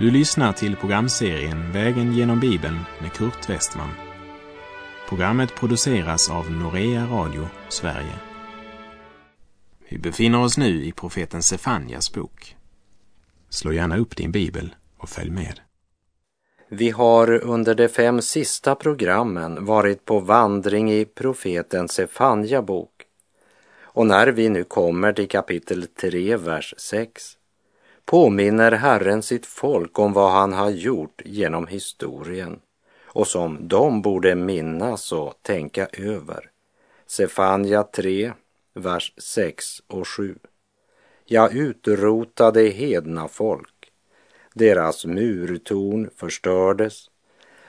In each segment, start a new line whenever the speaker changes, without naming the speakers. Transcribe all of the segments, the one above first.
Du lyssnar till programserien Vägen genom Bibeln med Kurt Westman. Programmet produceras av Norea Radio Sverige. Vi befinner oss nu i profeten Sefanjas bok. Slå gärna upp din bibel och följ med.
Vi har under de fem sista programmen varit på vandring i profeten Sefanja bok. Och när vi nu kommer till kapitel 3, vers 6 påminner Herren sitt folk om vad han har gjort genom historien och som de borde minnas och tänka över. Sefania 3, vers 6 och 7. Jag utrotade hedna folk. Deras murtorn förstördes.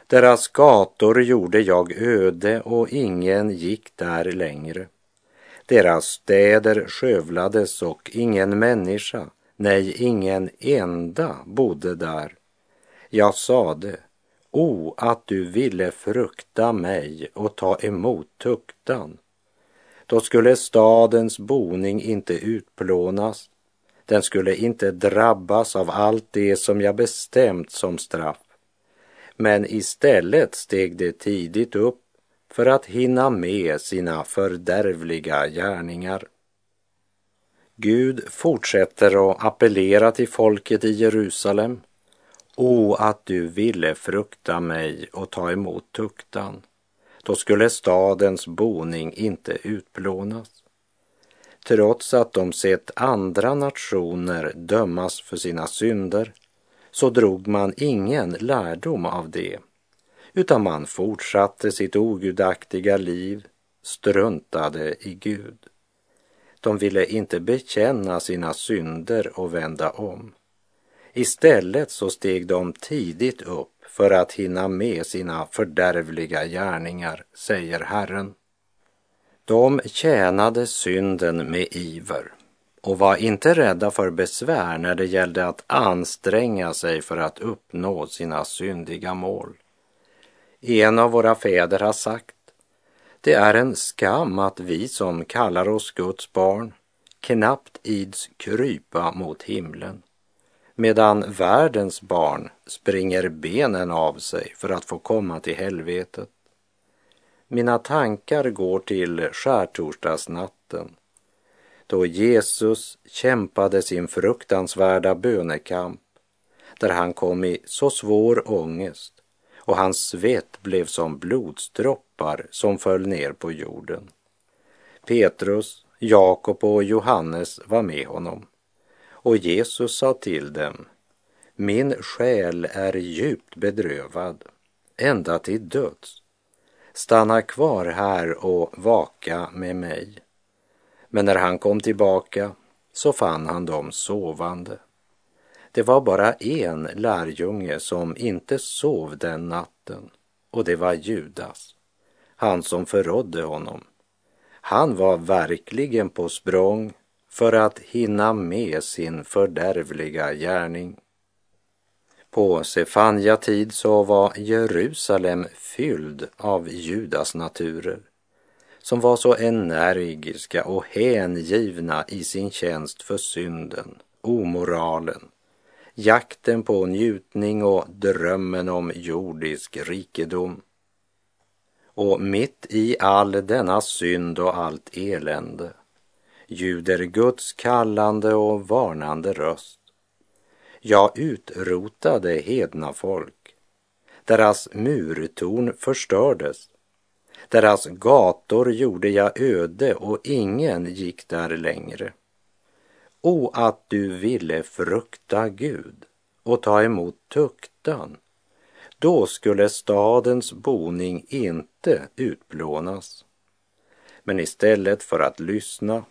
Deras gator gjorde jag öde och ingen gick där längre. Deras städer skövlades och ingen människa, nej, ingen enda bodde där. Jag sade, o, att du ville frukta mig och ta emot tuktan. Då skulle stadens boning inte utplånas, den skulle inte drabbas av allt det som jag bestämt som straff. Men istället steg det tidigt upp för att hinna med sina fördärvliga gärningar. Gud fortsätter att appellera till folket i Jerusalem. O, att du ville frukta mig och ta emot tuktan. Då skulle stadens boning inte utplånas. Trots att de sett andra nationer dömas för sina synder så drog man ingen lärdom av det utan man fortsatte sitt ogudaktiga liv, struntade i Gud. De ville inte bekänna sina synder och vända om. Istället så steg de tidigt upp för att hinna med sina fördärvliga gärningar, säger Herren. De tjänade synden med iver och var inte rädda för besvär när det gällde att anstränga sig för att uppnå sina syndiga mål. En av våra fäder har sagt, det är en skam att vi som kallar oss Guds barn knappt ids krypa mot himlen, medan världens barn springer benen av sig för att få komma till helvetet. Mina tankar går till skärtorsdagsnatten då Jesus kämpade sin fruktansvärda bönekamp där han kom i så svår ångest och hans svett blev som blodsdroppar som föll ner på jorden. Petrus, Jakob och Johannes var med honom och Jesus sa till dem Min själ är djupt bedrövad ända till döds. Stanna kvar här och vaka med mig. Men när han kom tillbaka så fann han dem sovande. Det var bara en lärjunge som inte sov den natten och det var Judas, han som förrådde honom. Han var verkligen på språng för att hinna med sin fördärvliga gärning. På Sefanja tid så var Jerusalem fylld av Judas naturer som var så energiska och hängivna i sin tjänst för synden, omoralen, jakten på njutning och drömmen om jordisk rikedom. Och mitt i all denna synd och allt elände ljuder Guds kallande och varnande röst. Jag utrotade hedna folk. Deras murtorn förstördes. Deras gator gjorde jag öde och ingen gick där längre. O, att du ville frukta Gud och ta emot tuktan. Då skulle stadens boning inte utplånas. Men istället för att lyssna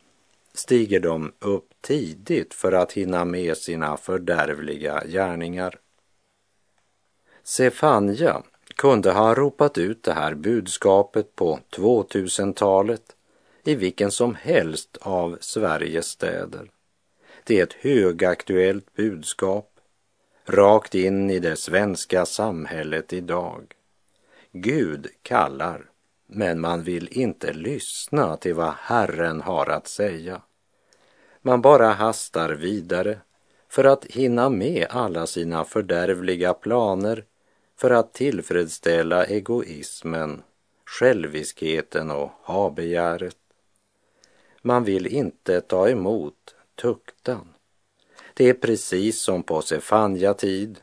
stiger de upp tidigt för att hinna med sina fördärvliga gärningar. Sefanja kunde ha ropat ut det här budskapet på 2000-talet i vilken som helst av Sveriges städer. Det är ett högaktuellt budskap rakt in i det svenska samhället idag. Gud kallar, men man vill inte lyssna till vad Herren har att säga. Man bara hastar vidare för att hinna med alla sina fördärvliga planer för att tillfredsställa egoismen, själviskheten och habegäret. Man vill inte ta emot tuktan. Det är precis som på Sefanja tid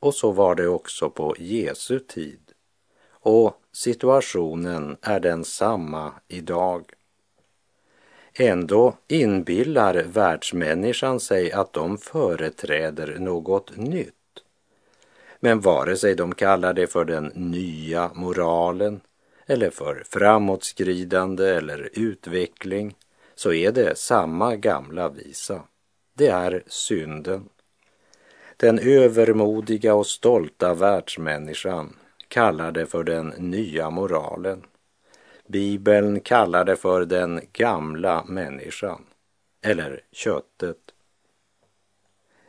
och så var det också på Jesu tid. Och situationen är densamma idag. Ändå inbillar världsmänniskan sig att de företräder något nytt. Men vare sig de kallar det för den nya moralen eller för framåtskridande eller utveckling så är det samma gamla visa. Det är synden. Den övermodiga och stolta världsmänniskan kallar det för den nya moralen. Bibeln kallar det för den gamla människan, eller köttet.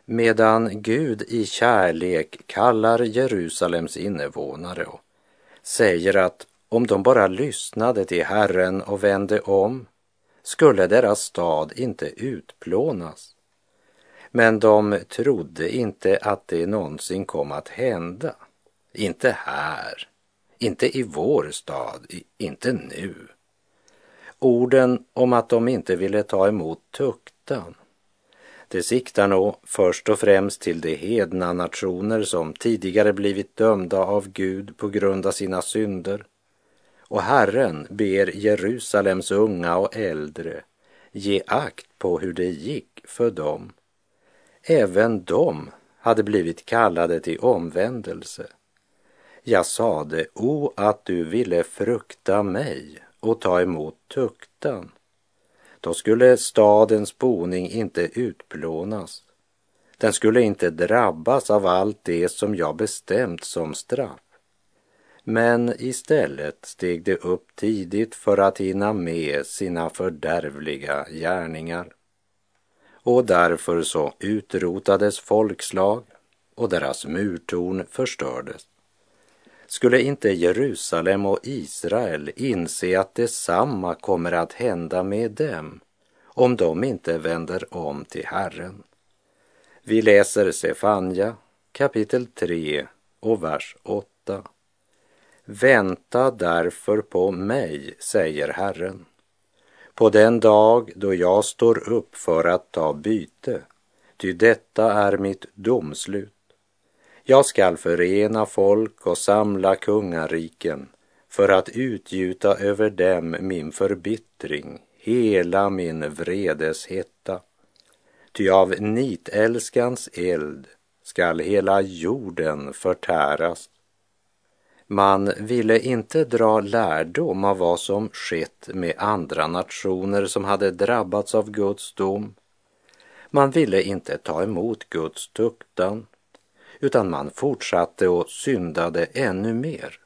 Medan Gud i kärlek kallar Jerusalems invånare och säger att om de bara lyssnade till Herren och vände om skulle deras stad inte utplånas. Men de trodde inte att det någonsin kom att hända. Inte här, inte i vår stad, inte nu. Orden om att de inte ville ta emot tuktan, det siktar nog först och främst till de hedna nationer som tidigare blivit dömda av Gud på grund av sina synder. Och Herren ber Jerusalems unga och äldre ge akt på hur det gick för dem. Även de hade blivit kallade till omvändelse. Jag sade, o att du ville frukta mig och ta emot tuktan. Då skulle stadens boning inte utplånas. Den skulle inte drabbas av allt det som jag bestämt som straff. Men istället steg de upp tidigt för att hinna med sina fördärvliga gärningar. Och därför så utrotades folkslag och deras murtorn förstördes. Skulle inte Jerusalem och Israel inse att detsamma kommer att hända med dem om de inte vänder om till Herren? Vi läser Sefanja kapitel 3 och vers 8. Vänta därför på mig, säger Herren, på den dag då jag står upp för att ta byte, ty detta är mitt domslut. Jag skall förena folk och samla kungariken för att utgjuta över dem min förbittring, hela min vredes hetta. Ty av nitälskans eld skall hela jorden förtäras. Man ville inte dra lärdom av vad som skett med andra nationer som hade drabbats av Guds dom. Man ville inte ta emot Guds tuktan utan man fortsatte och syndade ännu mer.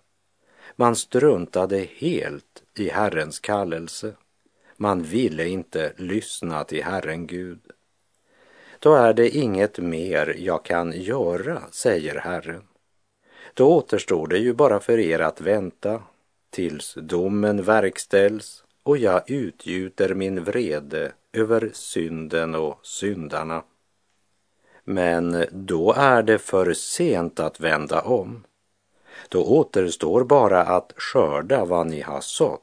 Man struntade helt i Herrens kallelse. Man ville inte lyssna till Herren Gud. Då är det inget mer jag kan göra, säger Herren. Då återstår det ju bara för er att vänta tills domen verkställs och jag utgjuter min vrede över synden och syndarna. Men då är det för sent att vända om. Då återstår bara att skörda vad ni har sått.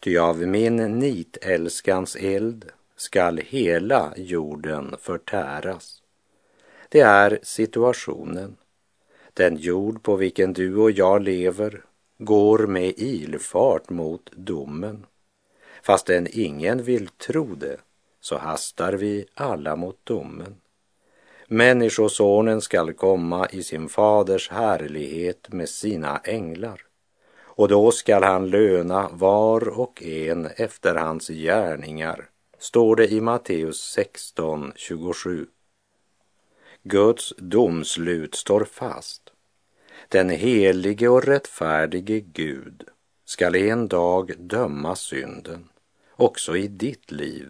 Ty av min nitälskans eld skall hela jorden förtäras. Det är situationen. Den jord på vilken du och jag lever går med ilfart mot domen. Fastän ingen vill tro det så hastar vi alla mot domen. Människosonen skall komma i sin faders härlighet med sina änglar och då skall han löna var och en efter hans gärningar, står det i Matteus 16, 27. Guds domslut står fast. Den helige och rättfärdige Gud skall en dag döma synden, också i ditt liv.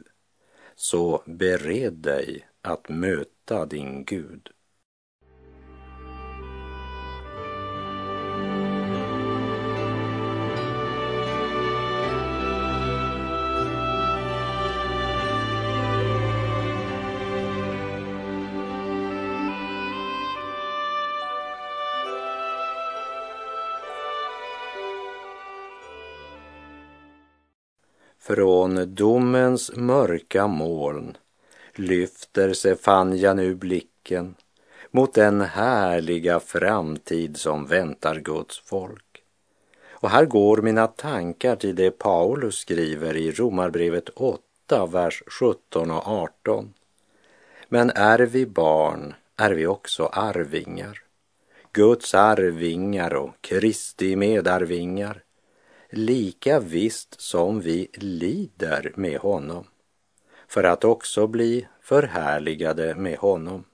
Så bered dig att möta din Gud. Från domens mörka moln lyfter Sefanja nu blicken mot den härliga framtid som väntar Guds folk. Och här går mina tankar till det Paulus skriver i Romarbrevet 8, vers 17 och 18. Men är vi barn är vi också arvingar. Guds arvingar och Kristi medarvingar, lika visst som vi lider med honom, för att också bli förhärligade med honom.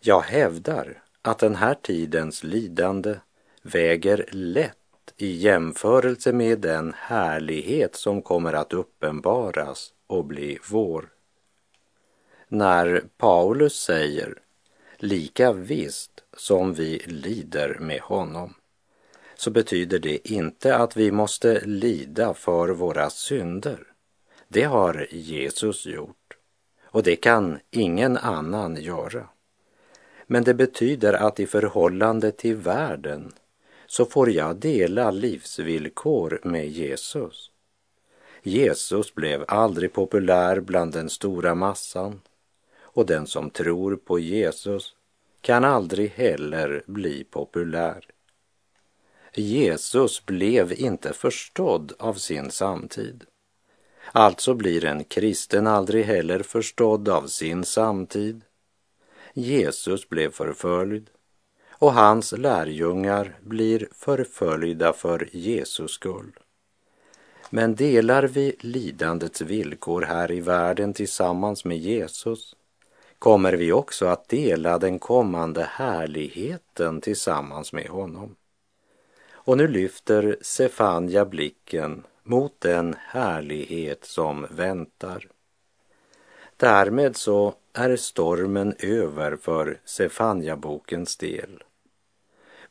Jag hävdar att den här tidens lidande väger lätt i jämförelse med den härlighet som kommer att uppenbaras och bli vår. När Paulus säger lika visst som vi lider med honom så betyder det inte att vi måste lida för våra synder. Det har Jesus gjort och det kan ingen annan göra. Men det betyder att i förhållande till världen så får jag dela livsvillkor med Jesus. Jesus blev aldrig populär bland den stora massan och den som tror på Jesus kan aldrig heller bli populär. Jesus blev inte förstådd av sin samtid. Alltså blir en kristen aldrig heller förstådd av sin samtid. Jesus blev förföljd och hans lärjungar blir förföljda för Jesus skull. Men delar vi lidandets villkor här i världen tillsammans med Jesus kommer vi också att dela den kommande härligheten tillsammans med honom. Och nu lyfter Sefanja blicken mot den härlighet som väntar. Därmed så är stormen över för Sefania-bokens del.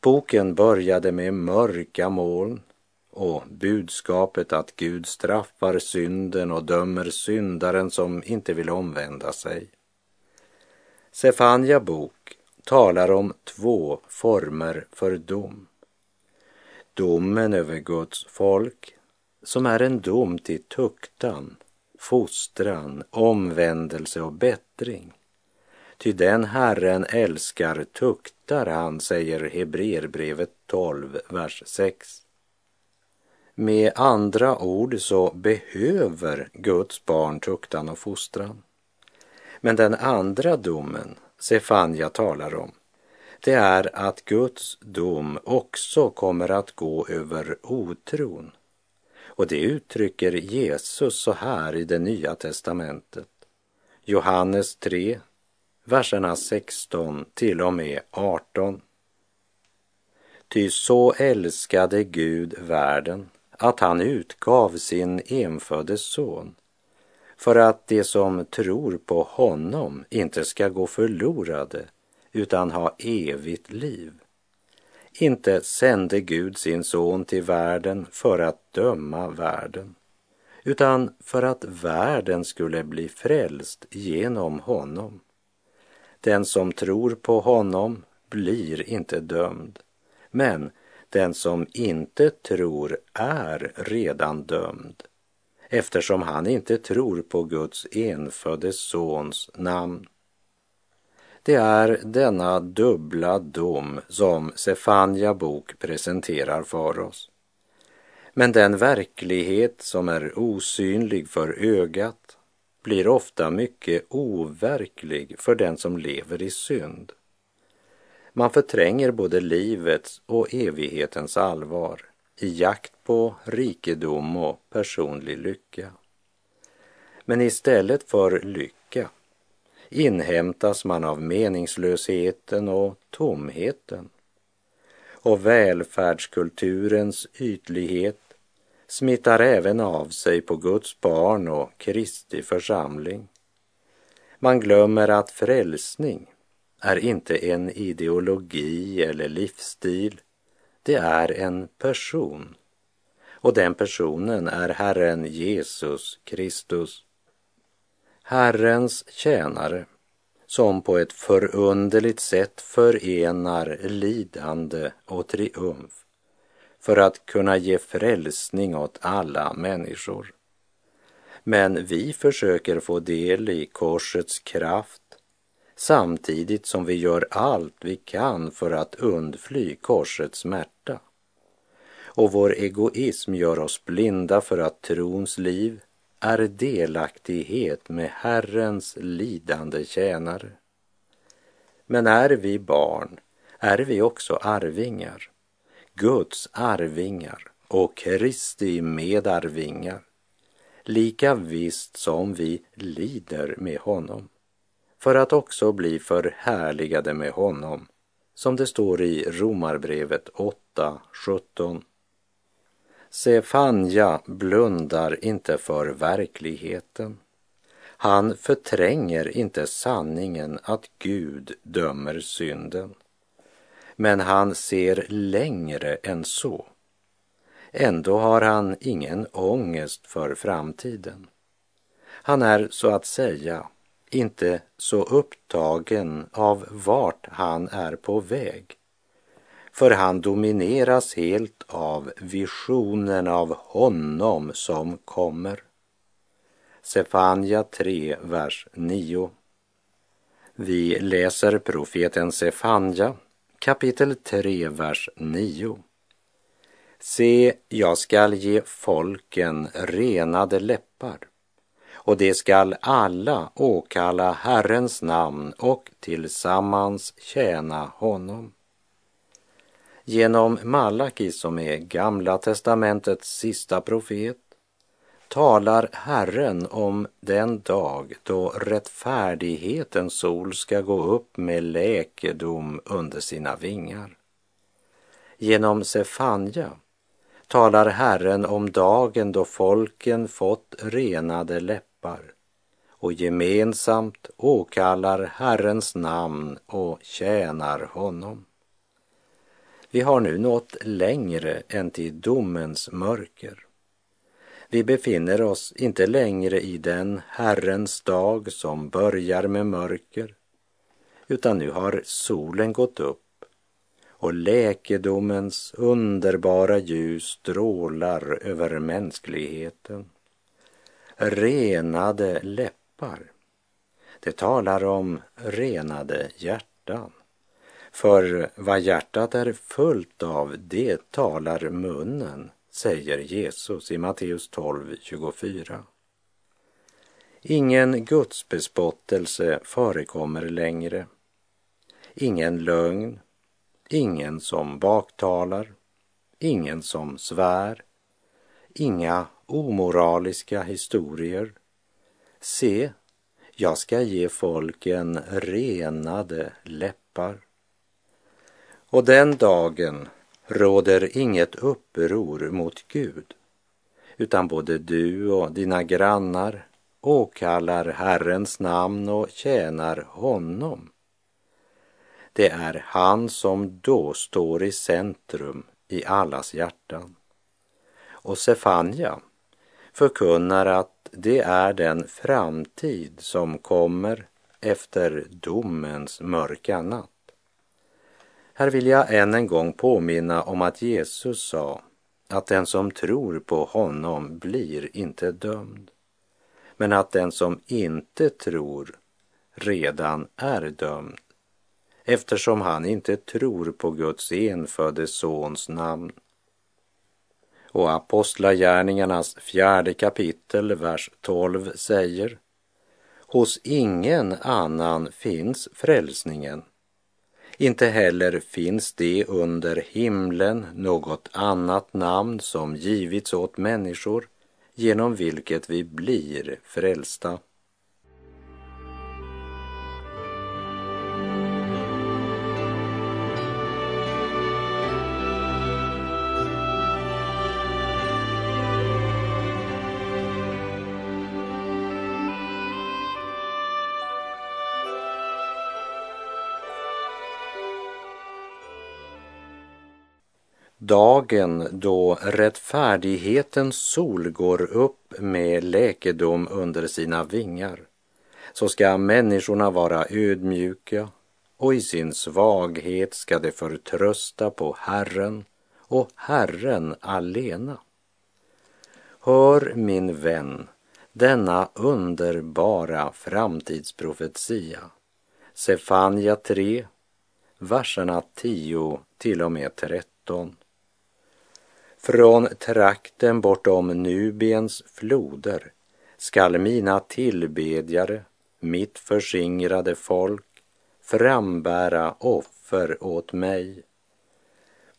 Boken började med mörka moln och budskapet att Gud straffar synden och dömer syndaren som inte vill omvända sig. Sefanja bok talar om två former för dom. Domen över Guds folk, som är en dom till tuktan, fostran, omvändelse och bättring. Ty den Herren älskar tuktar han, säger Hebreerbrevet 12, vers 6. Med andra ord så behöver Guds barn tuktan och fostran. Men den andra domen Sefania talar om, det är att Guds dom också kommer att gå över otron. Och det uttrycker Jesus så här i det nya testamentet. Johannes 3, verserna 16 till och med 18. Ty så älskade Gud världen att han utgav sin enfödde son för att de som tror på honom inte ska gå förlorade utan ha evigt liv. Inte sände Gud sin son till världen för att döma världen utan för att världen skulle bli frälst genom honom. Den som tror på honom blir inte dömd, men den som inte tror är redan dömd eftersom han inte tror på Guds enfödde sons namn. Det är denna dubbla dom som Sefania bok presenterar för oss. Men den verklighet som är osynlig för ögat blir ofta mycket overklig för den som lever i synd. Man förtränger både livets och evighetens allvar i jakt på rikedom och personlig lycka. Men istället för lycka inhämtas man av meningslösheten och tomheten. Och välfärdskulturens ytlighet smittar även av sig på Guds barn och Kristi församling. Man glömmer att frälsning är inte en ideologi eller livsstil det är en person. Och den personen är Herren Jesus Kristus. Herrens tjänare som på ett förunderligt sätt förenar lidande och triumf för att kunna ge frälsning åt alla människor. Men vi försöker få del i korsets kraft samtidigt som vi gör allt vi kan för att undfly korsets smärta. Och vår egoism gör oss blinda för att trons liv är delaktighet med Herrens lidande tjänare. Men är vi barn är vi också arvingar, Guds arvingar och Kristi medarvingar, lika visst som vi lider med honom, för att också bli förhärligade med honom, som det står i Romarbrevet 8, 17. Sefanja blundar inte för verkligheten. Han förtränger inte sanningen att Gud dömer synden. Men han ser längre än så. Ändå har han ingen ångest för framtiden. Han är så att säga inte så upptagen av vart han är på väg. För han domineras helt av visionen av honom som kommer. Sefania 3, vers 9. Vi läser profeten Sefanja kapitel 3, vers 9. Se, jag skall ge folken renade läppar och de skall alla åkalla Herrens namn och tillsammans tjäna honom. Genom Malaki, som är Gamla testamentets sista profet, talar Herren om den dag då rättfärdighetens sol ska gå upp med läkedom under sina vingar. Genom Sefanja talar Herren om dagen då folken fått renade läppar och gemensamt åkallar Herrens namn och tjänar honom. Vi har nu nått längre än till domens mörker. Vi befinner oss inte längre i den Herrens dag som börjar med mörker, utan nu har solen gått upp och läkedomens underbara ljus strålar över mänskligheten. Renade läppar. Det talar om renade hjärtan. För vad hjärtat är fullt av, det talar munnen säger Jesus i Matteus 12, 24. Ingen gudsbespottelse förekommer längre. Ingen lögn, ingen som baktalar, ingen som svär, inga omoraliska historier. Se, jag ska ge folken renade läppar. Och den dagen råder inget uppror mot Gud, utan både du och dina grannar åkallar Herrens namn och tjänar honom. Det är han som då står i centrum i allas hjärtan. Och Sefania förkunnar att det är den framtid som kommer efter domens mörka natt. Här vill jag än en gång påminna om att Jesus sa att den som tror på honom blir inte dömd, men att den som inte tror redan är dömd eftersom han inte tror på Guds enfödde sons namn. Och Apostlagärningarnas fjärde kapitel, vers 12 säger Hos ingen annan finns frälsningen inte heller finns det under himlen något annat namn som givits åt människor genom vilket vi blir frälsta. Dagen då rättfärdighetens sol går upp med läkedom under sina vingar, så ska människorna vara ödmjuka och i sin svaghet ska de förtrösta på Herren och Herren alena. Hör min vän denna underbara framtidsprofetia. Sefania 3, verserna 10 till och med 13. Från trakten bortom Nubiens floder skall mina tillbedjare, mitt förskingrade folk, frambära offer åt mig.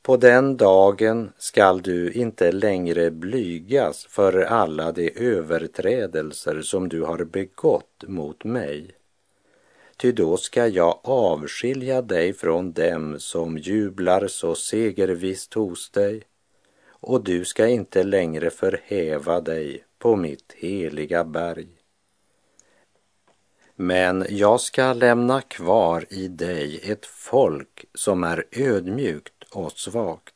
På den dagen skall du inte längre blygas för alla de överträdelser som du har begått mot mig. Ty då ska jag avskilja dig från dem som jublar så segervisst hos dig och du ska inte längre förhäva dig på mitt heliga berg. Men jag ska lämna kvar i dig ett folk som är ödmjukt och svagt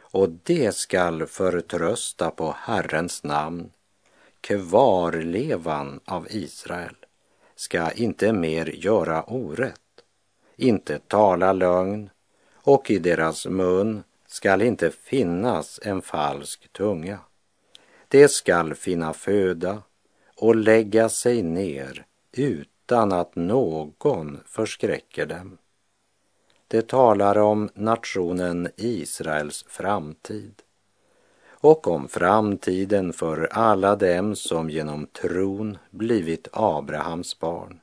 och det skall förtrösta på Herrens namn. Kvarlevan av Israel ska inte mer göra orätt, inte tala lögn och i deras mun skall inte finnas en falsk tunga. Det skall finna föda och lägga sig ner utan att någon förskräcker dem. Det talar om nationen Israels framtid och om framtiden för alla dem som genom tron blivit Abrahams barn.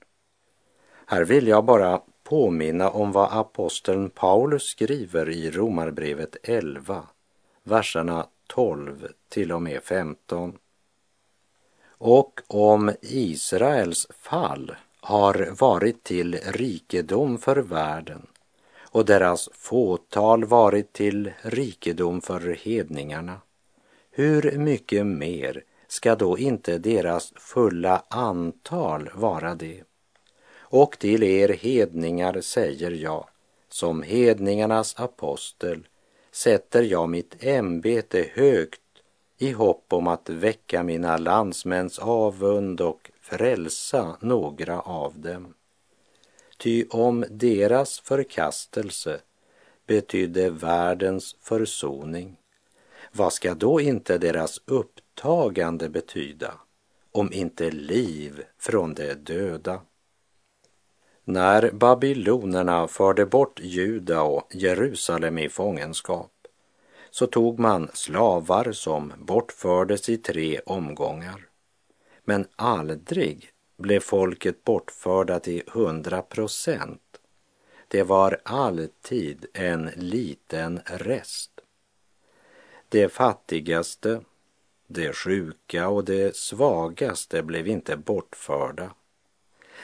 Här vill jag bara påminna om vad aposteln Paulus skriver i Romarbrevet 11, verserna 12 till och med 15. Och om Israels fall har varit till rikedom för världen och deras fåtal varit till rikedom för hedningarna, hur mycket mer ska då inte deras fulla antal vara det? Och till er hedningar säger jag, som hedningarnas apostel, sätter jag mitt ämbete högt i hopp om att väcka mina landsmäns avund och frälsa några av dem. Ty om deras förkastelse betydde världens försoning, vad ska då inte deras upptagande betyda om inte liv från de döda? När babylonerna förde bort Juda och Jerusalem i fångenskap så tog man slavar som bortfördes i tre omgångar. Men aldrig blev folket bortförda till hundra procent. Det var alltid en liten rest. De fattigaste, de sjuka och de svagaste blev inte bortförda.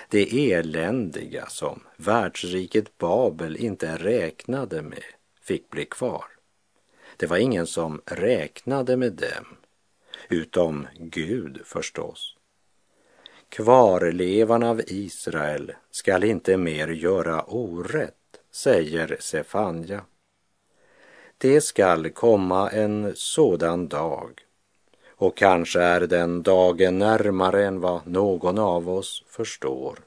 Det eländiga som världsriket Babel inte räknade med fick bli kvar. Det var ingen som räknade med dem, utom Gud förstås. Kvarlevarna av Israel skall inte mer göra orätt, säger Sefanja. Det skall komma en sådan dag och kanske är den dagen närmare än vad någon av oss förstår.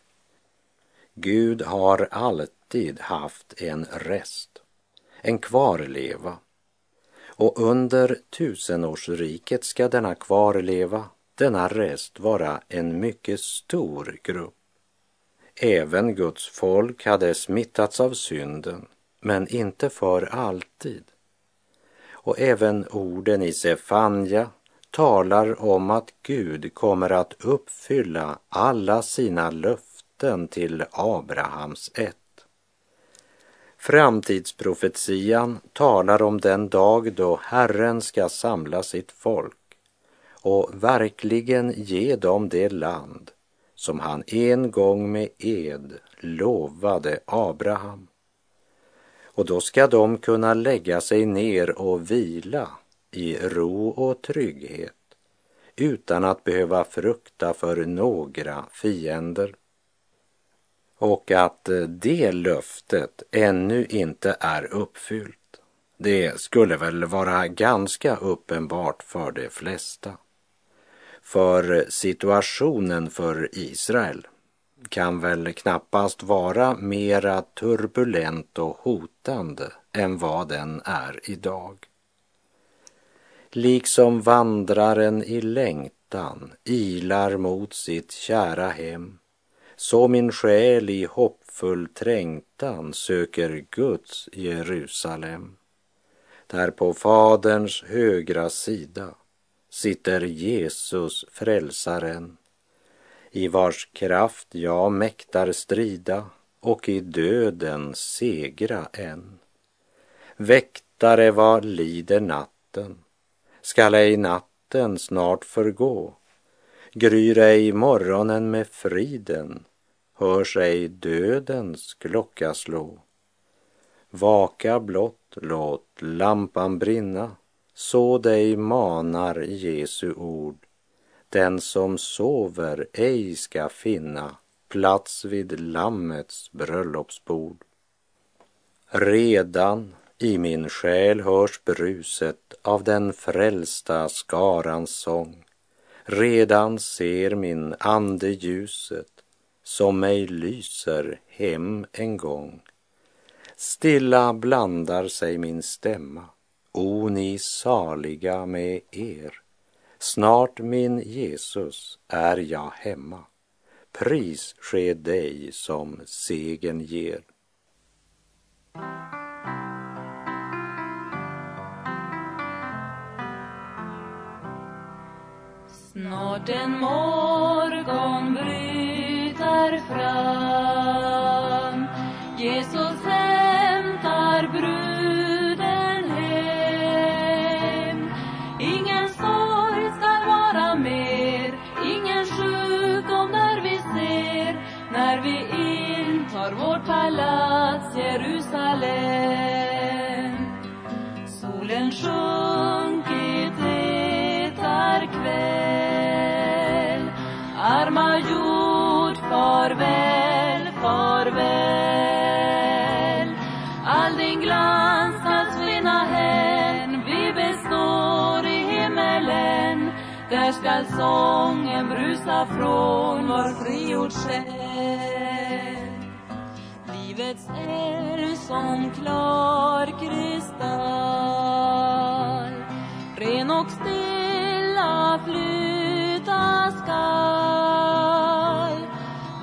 Gud har alltid haft en rest, en kvarleva. Och under tusenårsriket ska denna kvarleva, denna rest, vara en mycket stor grupp. Även Guds folk hade smittats av synden, men inte för alltid. Och även orden i Sefanja talar om att Gud kommer att uppfylla alla sina löften till Abrahams ett. Framtidsprofetian talar om den dag då Herren ska samla sitt folk och verkligen ge dem det land som han en gång med ed lovade Abraham. Och då ska de kunna lägga sig ner och vila i ro och trygghet utan att behöva frukta för några fiender. Och att eh, det löftet ännu inte är uppfyllt, det skulle väl vara ganska uppenbart för de flesta. För situationen för Israel kan väl knappast vara mera turbulent och hotande än vad den är idag. Liksom vandraren i längtan ilar mot sitt kära hem så min själ i hoppfull trängtan söker Guds Jerusalem. Där på Faderns högra sida sitter Jesus, frälsaren, i vars kraft jag mäktar strida och i döden segra än. Väktare, vad lider natten? Skall ej natten snart förgå? Gryr ej morgonen med friden? Hörs ej dödens klocka slå? Vaka blott, låt lampan brinna, så dig manar Jesu ord. Den som sover ej ska finna plats vid Lammets bröllopsbord. Redan i min själ hörs bruset av den frälsta skarans sång. Redan ser min ande ljuset som mig lyser hem en gång. Stilla blandar sig min stämma, o ni saliga med er. Snart min Jesus är jag hemma. Pris ske dig som segen ger.
Snart en morgon bryter fram. Sången brusa från vår frigjord själ Livets älv som klar kristall. Ren och stilla flyta skall.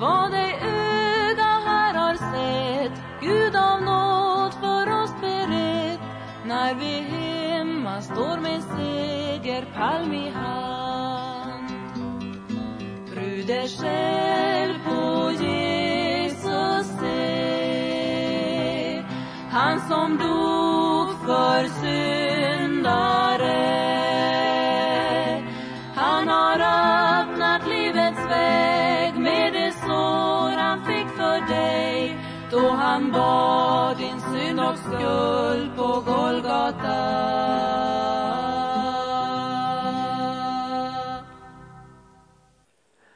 Vad dig öga här har sett Gud av nåd för oss berett När vi hemma står med segerpalm i hand. Själv på Jesus se Han som dog för syndare. Han har öppnat livets väg med det sår han fick för dig då han bar din synd och skuld på Golgata.